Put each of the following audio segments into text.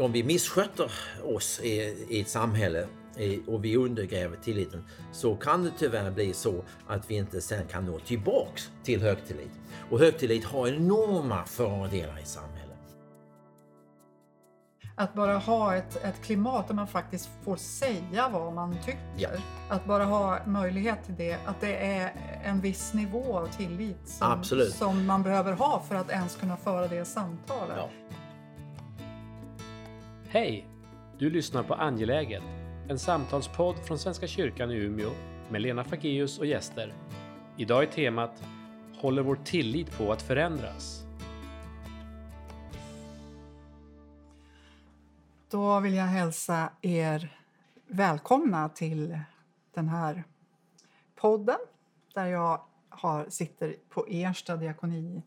om vi missköter oss i, i ett samhälle och vi undergräver tilliten så kan det tyvärr bli så att vi inte sen kan nå tillbaks till högtillit. Och högtillit har enorma fördelar i samhället. Att bara ha ett, ett klimat där man faktiskt får säga vad man tycker. Ja. Att bara ha möjlighet till det. Att det är en viss nivå av tillit som, som man behöver ha för att ens kunna föra det samtalet. Ja. Hej! Du lyssnar på Angeläget, en samtalspodd från Svenska kyrkan i Umeå med Lena Fageus och gäster. Idag är temat Håller vår tillit på att förändras? Då vill jag hälsa er välkomna till den här podden där jag har, sitter på Ersta diakoni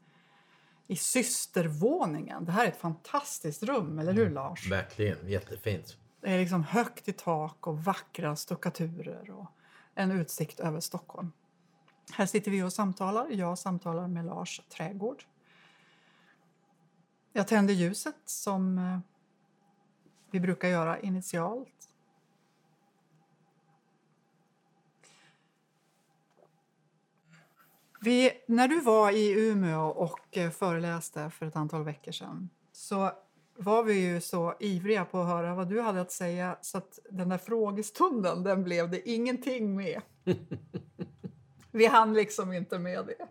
i systervåningen. Det här är ett fantastiskt rum, eller hur mm, Lars? Verkligen, jättefint. Det är liksom högt i tak och vackra stuckaturer och en utsikt över Stockholm. Här sitter vi och samtalar. Jag samtalar med Lars Trädgård. Jag tänder ljuset som eh, vi brukar göra initialt. Vi, när du var i Umeå och eh, föreläste för ett antal veckor sedan så var vi ju så ivriga på att höra vad du hade att säga så att den där frågestunden den blev det ingenting med. vi hann liksom inte med det.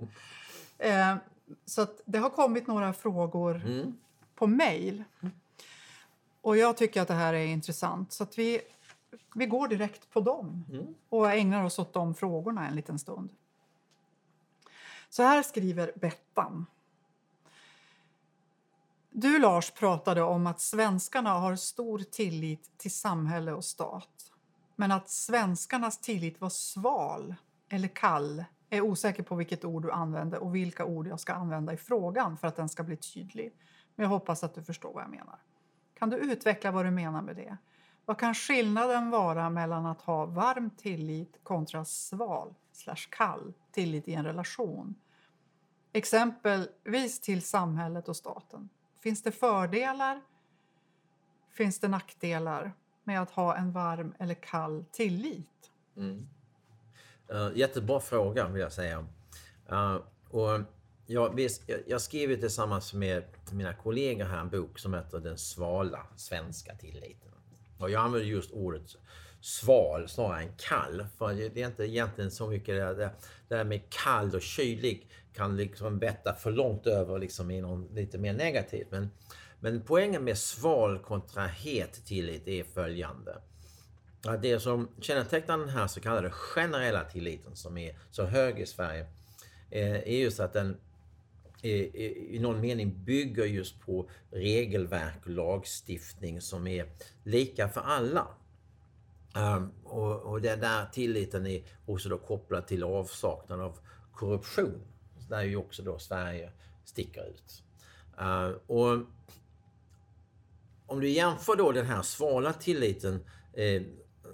Eh, så det har kommit några frågor mm. på mejl. Och jag tycker att det här är intressant så vi, vi går direkt på dem mm. och ägnar oss åt de frågorna en liten stund. Så här skriver Bettan. Du, Lars, pratade om att svenskarna har stor tillit till samhälle och stat. Men att svenskarnas tillit var sval eller kall är osäker på vilket ord du använde och vilka ord jag ska använda i frågan för att den ska bli tydlig. Men jag hoppas att du förstår vad jag menar. Kan du utveckla vad du menar med det? Vad kan skillnaden vara mellan att ha varm tillit kontra sval slash kall tillit i en relation? Exempelvis till samhället och staten. Finns det fördelar? Finns det nackdelar med att ha en varm eller kall tillit? Mm. Uh, jättebra fråga vill jag säga. Uh, och jag, jag skriver tillsammans med mina kollegor här en bok som heter Den svala svenska tilliten. Och jag använder just ordet sval snarare än kall. För det är inte egentligen så mycket det, det, det där med kall och kylig kan liksom vätta för långt över liksom i någon lite mer negativt. Men, men poängen med sval kontra het tillit är följande. Att det som kännetecknar den här så kallade generella tilliten som är så hög i Sverige eh, är just att den eh, i någon mening bygger just på regelverk och lagstiftning som är lika för alla. Um, och, och den där tilliten är också då kopplad till avsaknad av korruption. Där ju också då Sverige sticker ut. Uh, och om du jämför då den här svala tilliten, eh,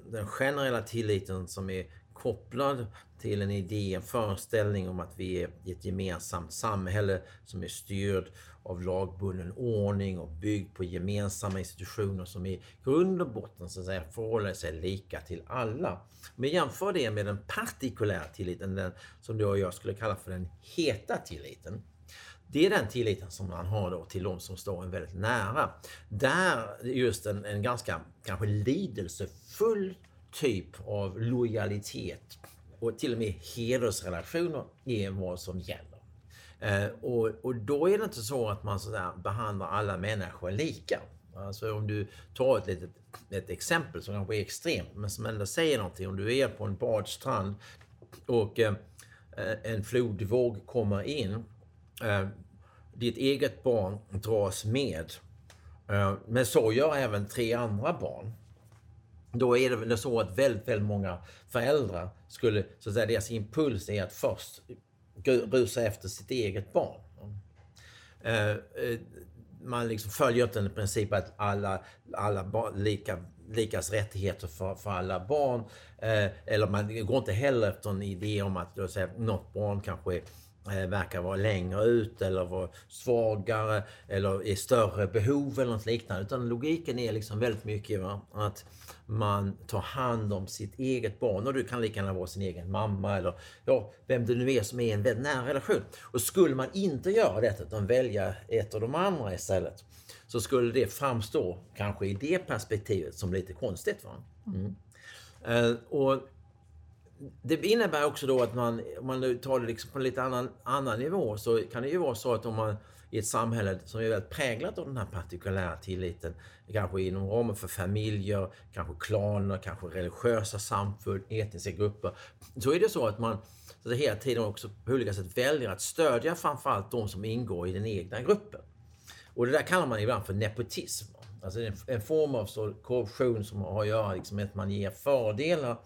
den generella tilliten som är kopplad till en idé, en föreställning om att vi är i ett gemensamt samhälle som är styrd av lagbunden ordning och byggd på gemensamma institutioner som i grund och botten så att säga förhåller sig lika till alla. Men jämför det med den partikulära tilliten, den som du och jag skulle kalla för den heta tilliten. Det är den tilliten som man har då till de som står en väldigt nära. Där just en, en ganska kanske lidelsefull typ av lojalitet och till och med hedersrelationer är vad som gäller. Eh, och, och då är det inte så att man sådär behandlar alla människor lika. Alltså om du tar ett litet ett exempel som kanske är extremt men som ändå säger någonting. Om du är på en badstrand och eh, eh en flodvåg kommer in. Eh, ditt eget barn dras med. Eh, men så gör även tre andra barn då är det väl så att väldigt, väldigt många föräldrar skulle, så att säga, deras impuls är att först rusa efter sitt eget barn. Eh, eh, man liksom följer inte en princip att alla, alla barn, lika, likas rättigheter för, för alla barn. Eh, eller man går inte heller efter en idé om att då säga, något barn kanske Eh, verkar vara längre ut eller vara svagare eller i större behov eller något liknande. Utan logiken är liksom väldigt mycket va? att man tar hand om sitt eget barn och du kan lika gärna vara sin egen mamma eller ja, vem det nu är som är i en väldigt nära relation. Och skulle man inte göra detta utan välja ett av de andra istället så skulle det framstå, kanske i det perspektivet, som lite konstigt. Va? Mm. Eh, och det innebär också då att man, om man nu tar det liksom på en lite annan, annan nivå, så kan det ju vara så att om man i ett samhälle som är väldigt präglat av den här partikulära tilliten, kanske inom ramen för familjer, kanske klaner, kanske religiösa samfund, etniska grupper, så är det så att man så att hela tiden också på olika sätt väljer att stödja framförallt de som ingår i den egna gruppen. Och det där kallar man ibland för nepotism. Alltså en, en form av så korruption som har att göra liksom med att man ger fördelar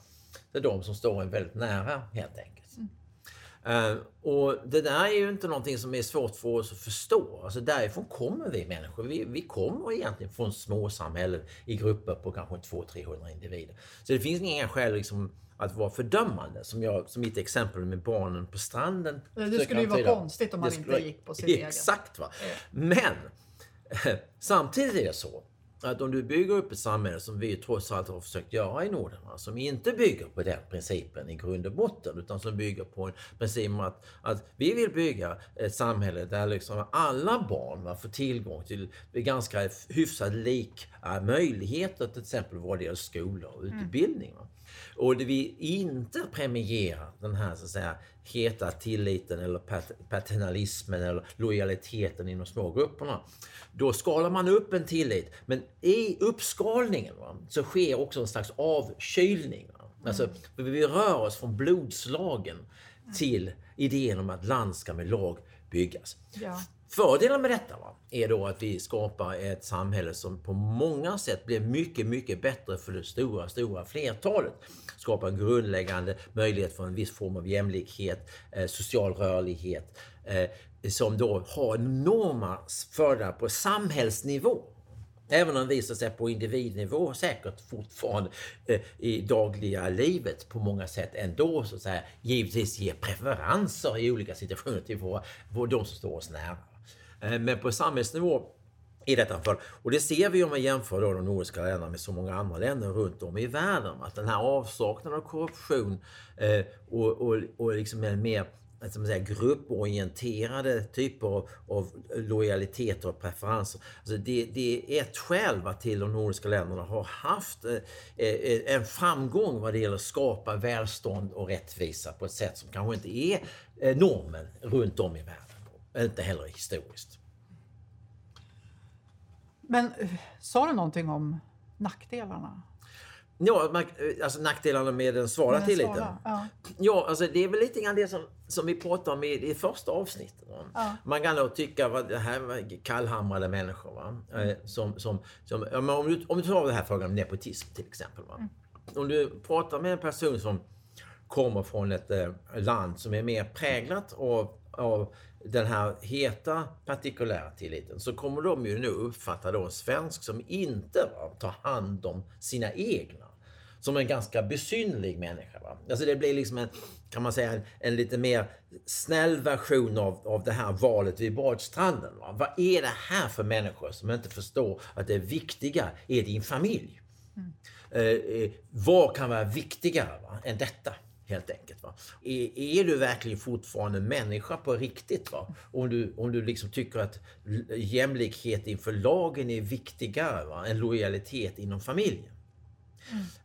till de som står en väldigt nära helt enkelt. Uh, och det där är ju inte någonting som är svårt för oss att förstå. Alltså därifrån kommer vi människor. Vi, vi kommer egentligen från små samhällen i grupper på kanske 200-300 individer. Så det finns inga skäl liksom att vara fördömande. Som, jag, som mitt exempel med barnen på stranden. Det skulle ju vara konstigt om man inte gick på sitt eget. Exakt va. Men samtidigt är det så att om du bygger upp ett samhälle som vi trots allt har försökt göra i Norden, som inte bygger på den principen i grund och botten, utan som bygger på en princip att, att vi vill bygga ett samhälle där liksom alla barn va, får tillgång till ganska hyfsat lika möjligheter till exempel vad det gäller skola och mm. utbildning. Va. Och det vi inte premierar den här så att säga heta tilliten eller paternalismen eller lojaliteten inom små grupperna. Då skalar man upp en tillit. Men i uppskalningen va, så sker också en slags avkylning. Va? Alltså, vi rör oss från blodslagen till idén om att land ska med lag byggas. Ja. Fördelen med detta va, är då att vi skapar ett samhälle som på många sätt blir mycket, mycket bättre för det stora, stora flertalet. Skapar en grundläggande möjlighet för en viss form av jämlikhet, eh, social rörlighet, eh, som då har enorma fördelar på samhällsnivå. Även om vi så att säga, på individnivå säkert fortfarande eh, i dagliga livet på många sätt ändå så att säga, givetvis ger preferenser i olika situationer till våra, de som står oss nära. Eh, men på samhällsnivå i detta fall. Och det ser vi om vi jämför då de nordiska länderna med så många andra länder runt om i världen. Att den här avsaknaden av korruption eh, och, och, och liksom en mer att säga, grupporienterade typer av, av lojaliteter och preferenser. Alltså det, det är ett skäl till de nordiska länderna har haft eh, eh, en framgång vad det gäller att skapa välstånd och rättvisa på ett sätt som kanske inte är eh, normen runt om i världen. Inte heller historiskt. Men sa du någonting om nackdelarna? Ja, alltså nackdelarna med den svala tilliten. Ja. ja, alltså det är väl lite grann det som, som vi pratade om i det första avsnittet. Ja. Man kan då tycka att det här var kallhamrade människor. Va? Mm. Som, som, som, om, du, om du tar det här frågan om nepotism till exempel. Va? Mm. Om du pratar med en person som kommer från ett eh, land som är mer präglat av, av den här heta partikulära tilliten så kommer de ju nu uppfatta då en svensk som inte va, tar hand om sina egna som en ganska besynlig människa. Va? Alltså det blir liksom en, kan man säga, en, en lite mer snäll version av, av det här valet vid badstranden. Va? Vad är det här för människor som inte förstår att det viktiga är din familj? Mm. Eh, eh, vad kan vara viktigare va, än detta? Helt enkelt. Va? Är, är du verkligen fortfarande människa på riktigt? Va? Om du, om du liksom tycker att jämlikhet inför lagen är viktigare va? än lojalitet inom familjen.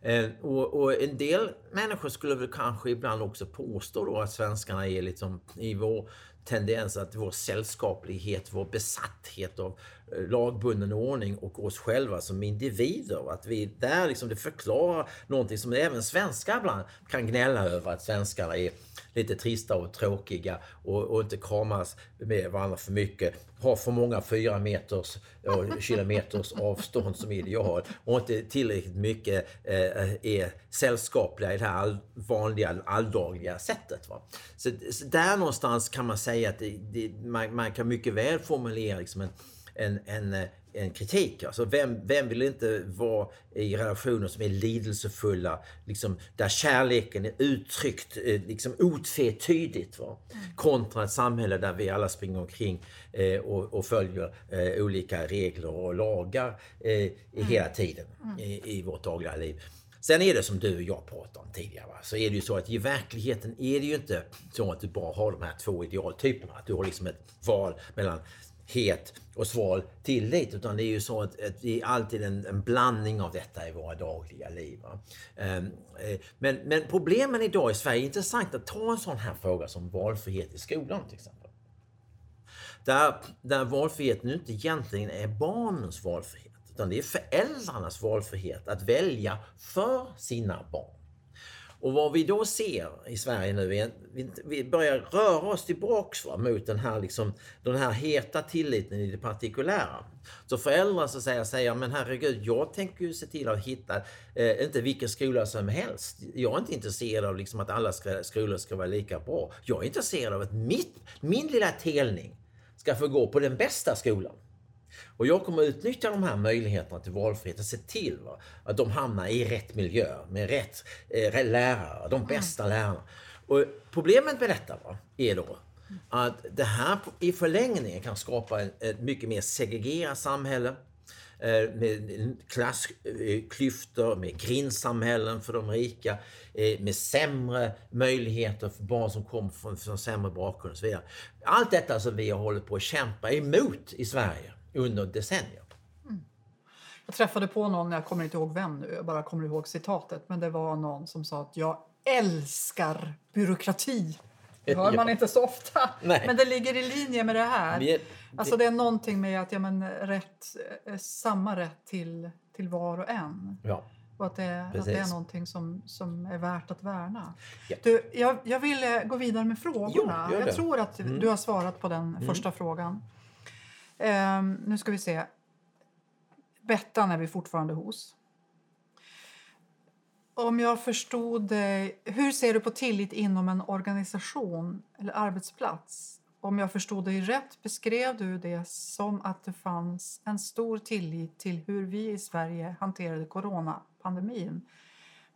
Mm. Eh, och, och, en del människor skulle väl kanske ibland också påstå då att svenskarna är liksom i vår tendens att vår sällskaplighet, vår besatthet av lagbunden ordning och oss själva som individer. Att vi där liksom, det förklarar någonting som även svenskar ibland kan gnälla över att svenskarna är lite trista och tråkiga och, och inte kramas med varandra för mycket. Har för många fyra meters och kilometers avstånd som ideal och inte tillräckligt mycket eh, är sällskapliga i det här all, vanliga alldagliga sättet. Va? Så, så, där någonstans kan man säga att det, det, man, man, kan mycket väl formulera liksom en, en, en en kritik. Alltså vem, vem vill inte vara i relationer som är lidelsefulla, liksom, där kärleken är uttryckt eh, liksom otvetydigt. Va? Kontra ett samhälle där vi alla springer omkring eh, och, och följer eh, olika regler och lagar eh, hela tiden i, i vårt dagliga liv. Sen är det som du och jag pratade om tidigare. Va? Så är det ju så att i verkligheten är det ju inte så att du bara har de här två idealtyperna. Att du har liksom ett val mellan het och sval tillit. Utan det är ju så att, att det är alltid en, en blandning av detta i våra dagliga liv. Va? Ehm, eh, men, men problemen idag i Sverige är intressant att ta en sån här fråga som valfrihet i skolan till exempel. Där, där valfriheten inte egentligen är barnens valfrihet. Utan det är föräldrarnas valfrihet att välja för sina barn. Och vad vi då ser i Sverige nu är att vi börjar röra oss tillbaks va, mot den här, liksom, den här heta tilliten i det partikulära. Så föräldrar så säger, säger men herregud, jag tänker ju se till att hitta, eh, inte vilken skola som helst. Jag är inte intresserad av liksom, att alla skolor ska vara lika bra. Jag är intresserad av att mitt, min lilla telning ska få gå på den bästa skolan. Och jag kommer utnyttja de här möjligheterna till valfrihet och se till va, att de hamnar i rätt miljö med rätt eh, lärare, de bästa mm. lärarna. Och problemet med detta va, är då att det här i förlängningen kan skapa ett mycket mer segregerat samhälle eh, med klassklyftor, med grindsamhällen för de rika, eh, med sämre möjligheter för barn som kommer från, från sämre bakgrund och så vidare. Allt detta som vi har hållit på att kämpa emot i Sverige under decennier. Mm. Jag träffade på någon, jag kommer inte ihåg vem nu, jag bara kommer ihåg citatet, men det var någon som sa att jag älskar byråkrati. Det hör man inte så ofta, Nej. men det ligger i linje med det här. Det, alltså det är någonting med att ja, men, rätt, eh, samma rätt till, till var och en. Ja. Och att det, att det är någonting som, som är värt att värna. Ja. Du, jag, jag vill gå vidare med frågorna. Jo, jag tror att mm. du har svarat på den mm. första frågan. Um, nu ska vi se. Bettan är vi fortfarande hos. Om jag förstod dig... Hur ser du på tillit inom en organisation eller arbetsplats? Om jag förstod dig rätt beskrev du det som att det fanns en stor tillit till hur vi i Sverige hanterade coronapandemin.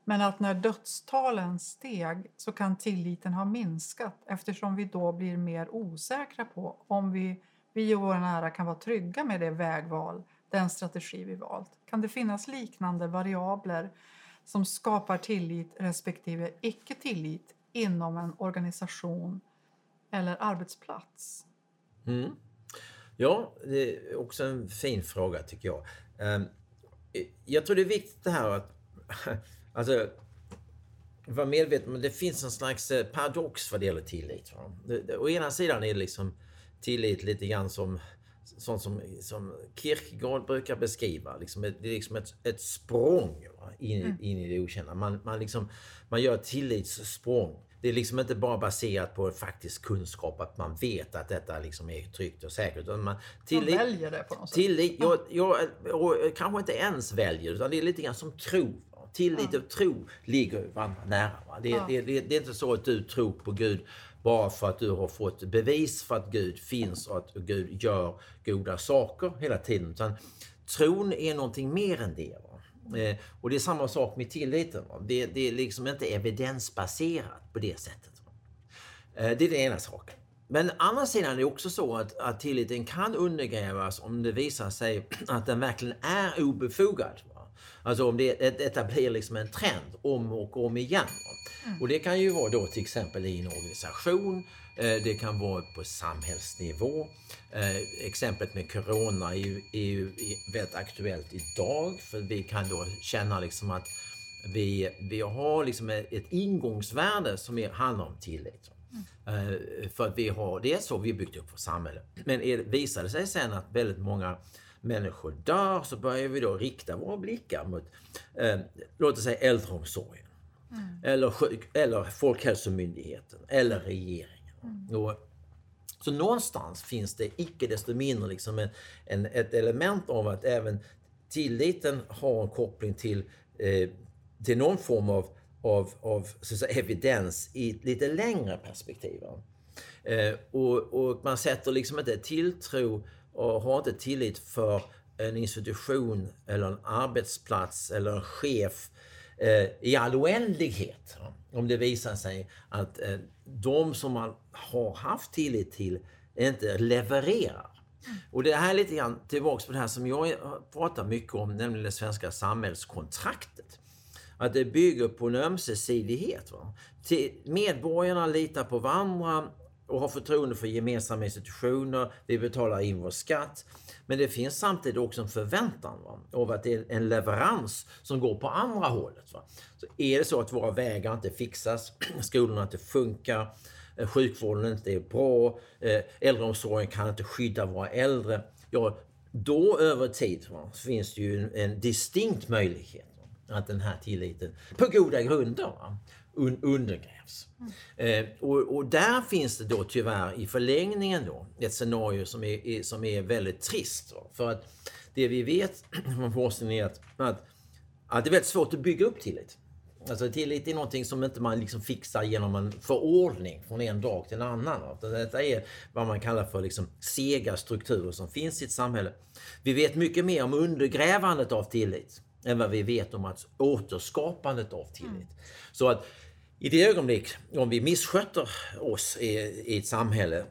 Men att när dödstalen steg så kan tilliten ha minskat eftersom vi då blir mer osäkra på om vi vi och våra nära kan vara trygga med det vägval, den strategi vi valt. Kan det finnas liknande variabler som skapar tillit respektive icke tillit inom en organisation eller arbetsplats? Mm. Ja, det är också en fin fråga tycker jag. Ehm, jag tror det är viktigt det här att alltså, vara medveten om det finns en slags eh, paradox vad det gäller tillit. Å ena sidan är det liksom tillit lite grann som sånt som, som Kierkegaard brukar beskriva. Liksom ett, det är liksom ett, ett språng in, mm. in i det okända. Man, man, liksom, man gör ett tillitssprång. Det är liksom inte bara baserat på faktisk kunskap, att man vet att detta liksom är tryggt och säkert. Utan man, tillit, man väljer det på något sätt. Tillit, jag, jag, jag, kanske inte ens väljer, utan det är lite grann som tro. Tillit och tro ligger varandra nära. Va? Det, ja. det, det, det, är inte så att du tror på Gud bara för att du har fått bevis för att Gud finns och att Gud gör goda saker hela tiden. Utan tron är någonting mer än det. Eh, och det är samma sak med tilliten. Det, det, är liksom inte evidensbaserat på det sättet. Eh, det är den ena saken. Men andra sidan är det också så att, att tilliten kan undergrävas om det visar sig att den verkligen är obefogad. Alltså om det, blir liksom en trend om och om igen. Mm. Och det kan ju vara då till exempel i en organisation, eh, det kan vara på samhällsnivå. Eh, exemplet med Corona är ju, är ju väldigt aktuellt idag för vi kan då känna liksom att vi, vi har liksom ett ingångsvärde som handlar om tillit. Mm. För att vi har, det är så vi byggt upp vårt samhälle. Men är, visar det sig sen att väldigt många människor dör så börjar vi då rikta våra blickar mot, eh, låt oss säga äldreomsorgen. Mm. Eller, sjuk, eller Folkhälsomyndigheten eller regeringen. Mm. Och, så någonstans finns det icke desto mindre liksom en, en, ett element av att även tilliten har en koppling till, eh, till någon form av, av, av så säga, evidens i ett lite längre perspektiv. Eh, och, och, man sätter liksom inte tilltro och har inte tillit för en institution eller en arbetsplats eller en chef eh, i all oändlighet. Om det visar sig att eh, de som man har haft tillit till inte levererar. Och det här är lite grann tillbaks på det här som jag pratar mycket om, nämligen det svenska samhällskontraktet. Att det bygger på en ömsesidighet. Va? Medborgarna litar på varandra och har förtroende för gemensamma institutioner. Vi betalar in vår skatt. Men det finns samtidigt också en förväntan va? av att det är en leverans som går på andra hållet. Va? Så är det så att våra vägar inte fixas, skolorna inte funkar, eh, sjukvården inte är bra, eh, äldreomsorgen kan inte skydda våra äldre. Ja, då över tid va, finns det ju en distinkt möjlighet att den här tilliten, på goda grunder, va, un undergrävs. Mm. Eh, och, och, där finns det då tyvärr i förlängningen då ett scenario som är, är som är väldigt trist. Va? För att det vi vet från forskningen är att, att, att det är väldigt svårt att bygga upp tillit. Alltså tillit är någonting som inte man liksom fixar genom en förordning från en dag till en annan. Detta är vad man kallar för liksom sega strukturer som finns i ett samhälle. Vi vet mycket mer om undergrävandet av tillit än vad vi vet om att återskapandet av tillit. Mm. Så att i det ögonblick om vi missköter oss i, i ett samhälle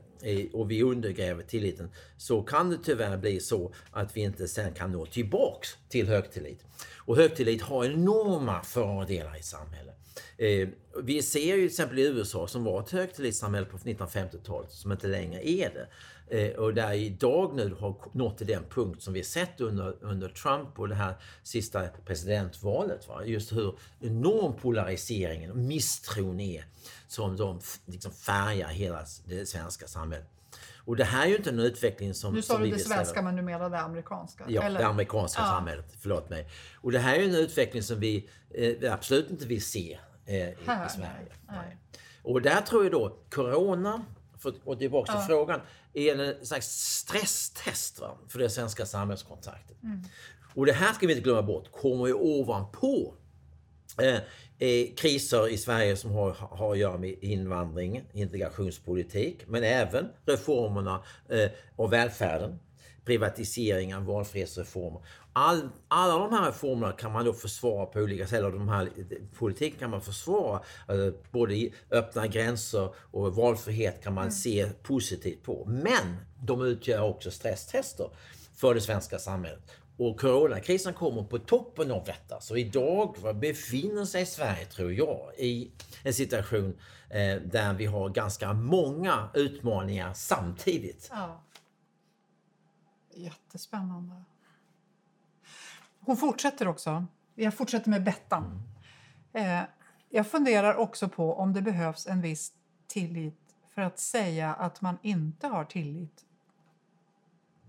och vi undergräver tilliten så kan det tyvärr bli så att vi inte sen kan nå tillbaks till högtillit. Och högtillit har enorma fördelar i samhället. Eh, vi ser ju till exempel i USA som var ett högtillitssamhälle på 1950-talet som inte längre är det. Eh, och där idag nu har nått till den punkt som vi sett under, under Trump och det här sista presidentvalet. Va? Just hur enorm polariseringen och misstron är som de liksom färgar hela det svenska samhället. Och det här är ju inte en utveckling som... Nu sa du det svenska men du menade det amerikanska? Ja, eller? det amerikanska ja. samhället. Förlåt mig. Och det här är ju en utveckling som vi eh, absolut inte vill se eh, i, i, Sverige. Nej. Och där tror jag då Corona, för att gå tillbaka till frågan, är en slags stresstest va, för det svenska samhällskontraktet. Mm. Och det här ska vi inte glömma bort, kommer ju ovanpå eh, eh, kriser i Sverige som har, har att göra med invandring, integrationspolitik, men även reformerna eh, av välfärden, privatiseringar, valfrihetsreformer. All, alla de här reformerna kan man då försvara på olika sätt. Och de här politiken kan man försvara. Alltså, både öppna gränser och valfrihet kan man mm. se positivt på. Men de utgör också stresstester för det svenska samhället. Och coronakrisen kommer på toppen av detta. Så idag befinner sig Sverige, tror jag, i en situation eh, där vi har ganska många utmaningar samtidigt. Ja. Jättespännande. Hon fortsätter också. Jag fortsätter med Bettan. Eh, jag funderar också på om det behövs en viss tillit för att säga att man inte har tillit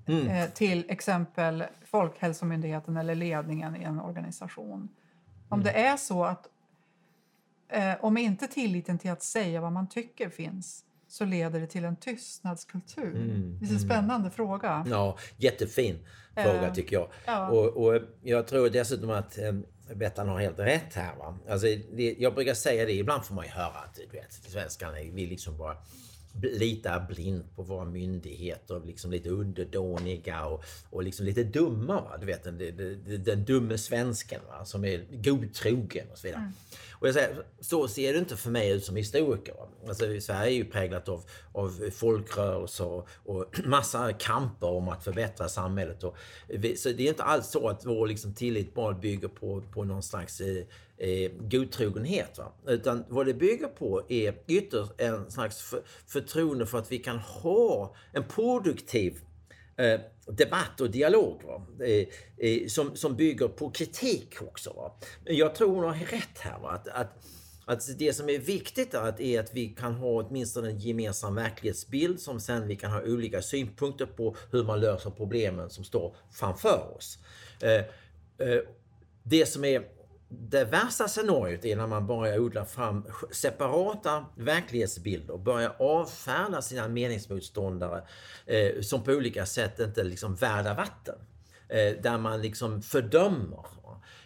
mm. eh, till exempel Folkhälsomyndigheten eller ledningen i en organisation. Om mm. det är så att eh, om inte tilliten till att säga vad man tycker finns så leder det till en tystnadskultur. Mm, det är en mm. spännande fråga. Ja, jättefin fråga uh, tycker jag. Ja. Och, och, jag tror dessutom att um, Bettan har helt rätt här. Va? Alltså, det, jag brukar säga det, ibland får man ju höra att du vet, svenskarna vill liksom bara litar blint på våra myndigheter, liksom lite underdåniga och, och liksom lite dumma. Va? Du vet den, den, den dumme svensken va? som är godtrogen och så vidare. Mm. Och jag säger, så ser det inte för mig ut som historiker. Alltså, Sverige är ju präglat av, av folkrörelser och, och massa kamper om att förbättra samhället. Och, så det är inte alls så att vår liksom, tillit bara bygger på, på någon slags eh, godtrogenhet. Va? Utan vad det bygger på är ytterst en slags för, förtroende för att vi kan ha en produktiv eh, debatt och dialog va? Eh, eh, som, som bygger på kritik också. Va? Jag tror hon har rätt här. Va? Att, att, att det som är viktigt är att, är att vi kan ha åtminstone en gemensam verklighetsbild som sen vi kan ha olika synpunkter på hur man löser problemen som står framför oss. Eh, eh, det som är det värsta scenariot är när man börjar odla fram separata verklighetsbilder och börjar avfärda sina meningsmotståndare eh, som på olika sätt inte liksom värda vatten. Eh, där man liksom fördömer.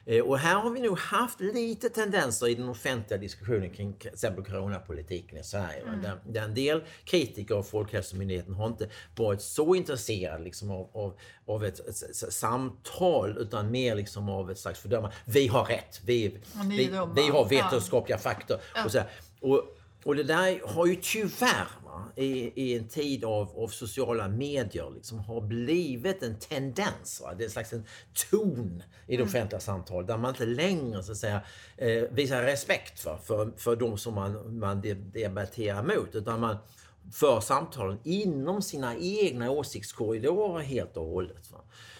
Eh, och här har vi nog haft lite tendenser i den offentliga diskussionen kring till exempel coronapolitiken i Sverige. Mm. Där, där en del kritiker av Folkhälsomyndigheten har inte varit så intresserade liksom av, av, av ett, ett, ett, samtal utan mer liksom av ett slags fördömande. Vi har rätt, vi, vi, vi, har vetenskapliga ja. fakta. Och, så och, och det där har ju tyvärr i, i en tid av, av sociala medier liksom har blivit en tendens. Va? Det är en slags en ton i det mm. offentliga samtalet där man inte längre så att säga, eh, visar respekt va? för, för de som man, man debatterar mot. Utan man för samtalen inom sina egna åsiktskorridorer helt och hållet. Va?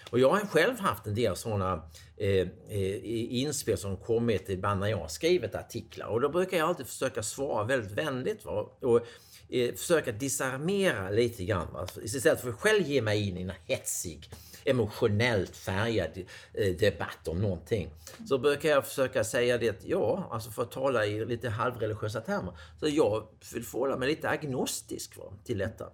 Och jag har själv haft en del sådana eh, eh inspel som kommit ibland när jag har skrivit artiklar. Och då brukar jag alltid försöka svara väldigt vänligt. Va? Och eh, försöka disarmera lite grann. Va? Istället för att själv ge mig in i en hetsig emotionellt färgad eh, debatt om någonting. Så brukar jag försöka säga det ja, alltså för att tala i lite halvreligiösa termer, så jag vill förhålla mig lite agnostisk va, till detta.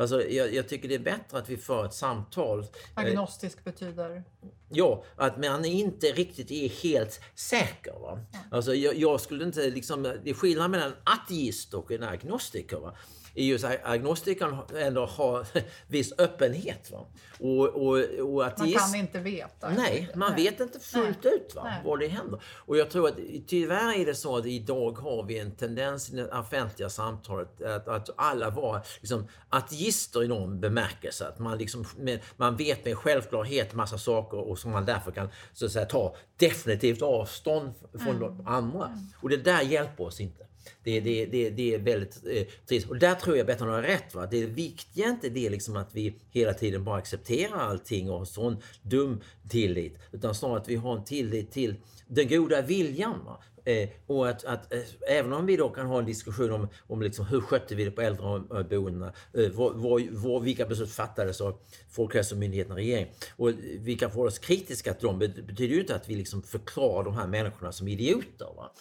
Alltså, jag, jag, tycker det är bättre att vi för ett samtal. Agnostisk betyder? Ja, att man inte riktigt är helt säker. Va? Ja. Alltså, jag, jag, skulle inte liksom... Det är skillnad mellan ateist och en agnostiker. Va? Är ju att agnostikern ändå har viss öppenhet. Va? Och, och, och ateist, man kan inte veta. Nej, man nej. vet inte fullt nej. ut va, vad det händer. Och jag tror att tyvärr är det så att idag har vi en tendens i det offentliga samtalet att, att alla var liksom ateister i någon bemärkelse. Att man, liksom, med, man vet med självklarhet massa saker och som man därför kan så att säga, ta definitivt avstånd från mm. de andra. Mm. Och det där hjälper oss inte. Det, det, det, det är väldigt eh, trist. Och där tror jag Bettan har rätt. Va? Det viktiga är inte det liksom att vi hela tiden bara accepterar allting och har sån dum tillit. Utan snarare att vi har en tillit till den goda viljan. Va? Eh, och att, att eh, även om vi då kan ha en diskussion om, om liksom hur skötte vi det på äldreboendena, eh, var, var, var, vilka beslut fattades av Folkhälsomyndigheten och regeringen och vi kan förhålla oss kritiska till dem, det betyder ju inte att vi liksom förklarar de här människorna som idioter. Va?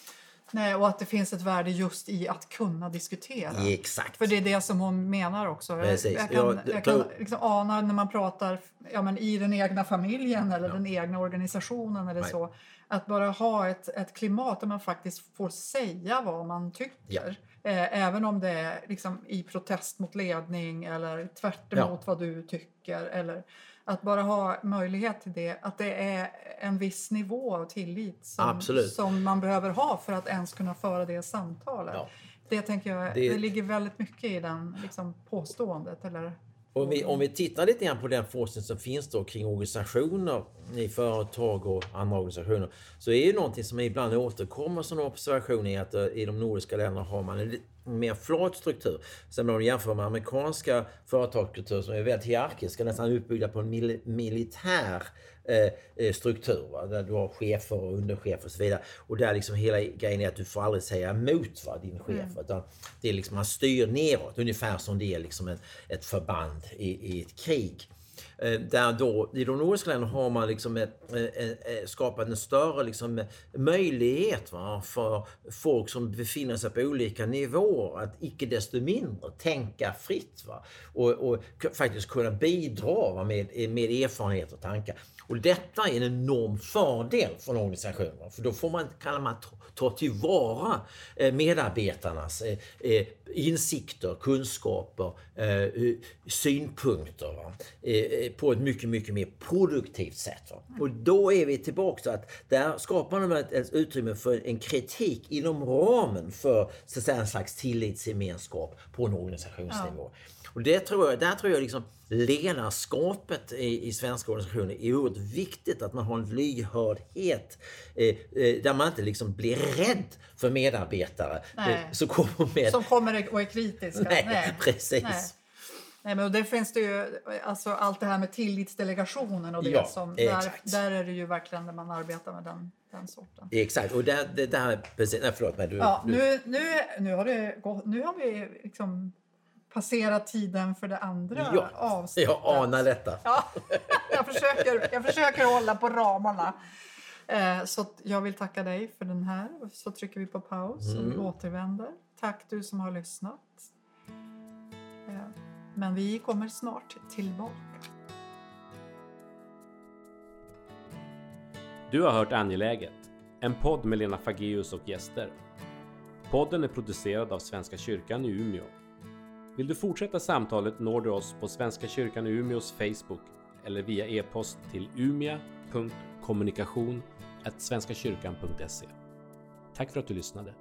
Nej, och att det finns ett värde just i att kunna diskutera. Exakt. För det är det som hon menar också. Precis. Jag, jag kan, jag kan liksom ana när man pratar ja, men i den egna familjen eller ja. den egna organisationen eller Nej. så. Att bara ha ett, ett klimat där man faktiskt får säga vad man tycker. Ja. Eh, även om det är liksom i protest mot ledning eller tvärt emot vad du tycker. Eller, att bara ha möjlighet till det, att det är en viss nivå av tillit som, som man behöver ha för att ens kunna föra det samtalet. Ja. Det tänker jag, det, det ligger väldigt mycket i den liksom, påståendet. Eller? Om vi, om vi tittar lite grann på den forskning som finns då kring organisationer i företag och andra organisationer så är ju någonting som ibland återkommer som observation är att eh, i de nordiska länderna har man en mer flat struktur. Sen om man jämför med amerikanska företagskulturer som är väldigt hierarkiska, nästan uppbyggda på en mil militär eh, eh, struktur. Va? Där du har chefer och underchefer och så vidare. Och där liksom hela grejen är att du får aldrig säga emot va, din chef. Mm. Utan det är liksom, man styr neråt, ungefär som det är liksom en, ett förband i, i ett krig. Eh, där då, I de nordiska länderna har man liksom ett, eh, eh, skapat en större liksom möjlighet va, för folk som befinner sig på olika nivåer att icke desto mindre tänka fritt. Va, och, och faktiskt kunna bidra va, med, med erfarenhet och tankar. Och detta är en enorm fördel för en organisation. För då får man, kan man ta tillvara medarbetarnas insikter, kunskaper eh, insikter, synpunkter eh, eh, på ett mycket, mycket mer produktivt sätt. Och då är vi tillbaka till att där skapar man ett, ett utrymme för en kritik inom ramen för så att säga, en slags tillitsgemenskap på en organisationsnivå. Ja. Och det tror jag, där tror jag liksom ledarskapet i, i svenska organisationer är oerhört viktigt. Att man har en lyhördhet eh, eh, där man inte liksom blir rädd för medarbetare eh, som kommer med... Som kommer och är kritiska. Nej, Nej. precis. Nej. Nej, men det finns det ju, alltså allt det här med tillitsdelegationen och det ja, som, där, där är det ju verkligen när man arbetar med den, den sorten. Exakt, och där, det där, precis, nej förlåt men du, ja, du... Nu, nu, nu, har det gått, nu har vi liksom passera tiden för det andra ja, avsnittet. Jag anar detta. Ja, jag, försöker, jag försöker hålla på ramarna. Eh, så jag vill tacka dig för den här. Så trycker vi på paus och vi mm. återvänder. Tack du som har lyssnat. Eh, men vi kommer snart tillbaka. Du har hört Angeläget, en podd med Lena Fageus och gäster. Podden är producerad av Svenska kyrkan i Umeå. Vill du fortsätta samtalet når du oss på Svenska kyrkan i Umeås Facebook eller via e-post till umia.kommunikation svenskakyrkan.se. Tack för att du lyssnade.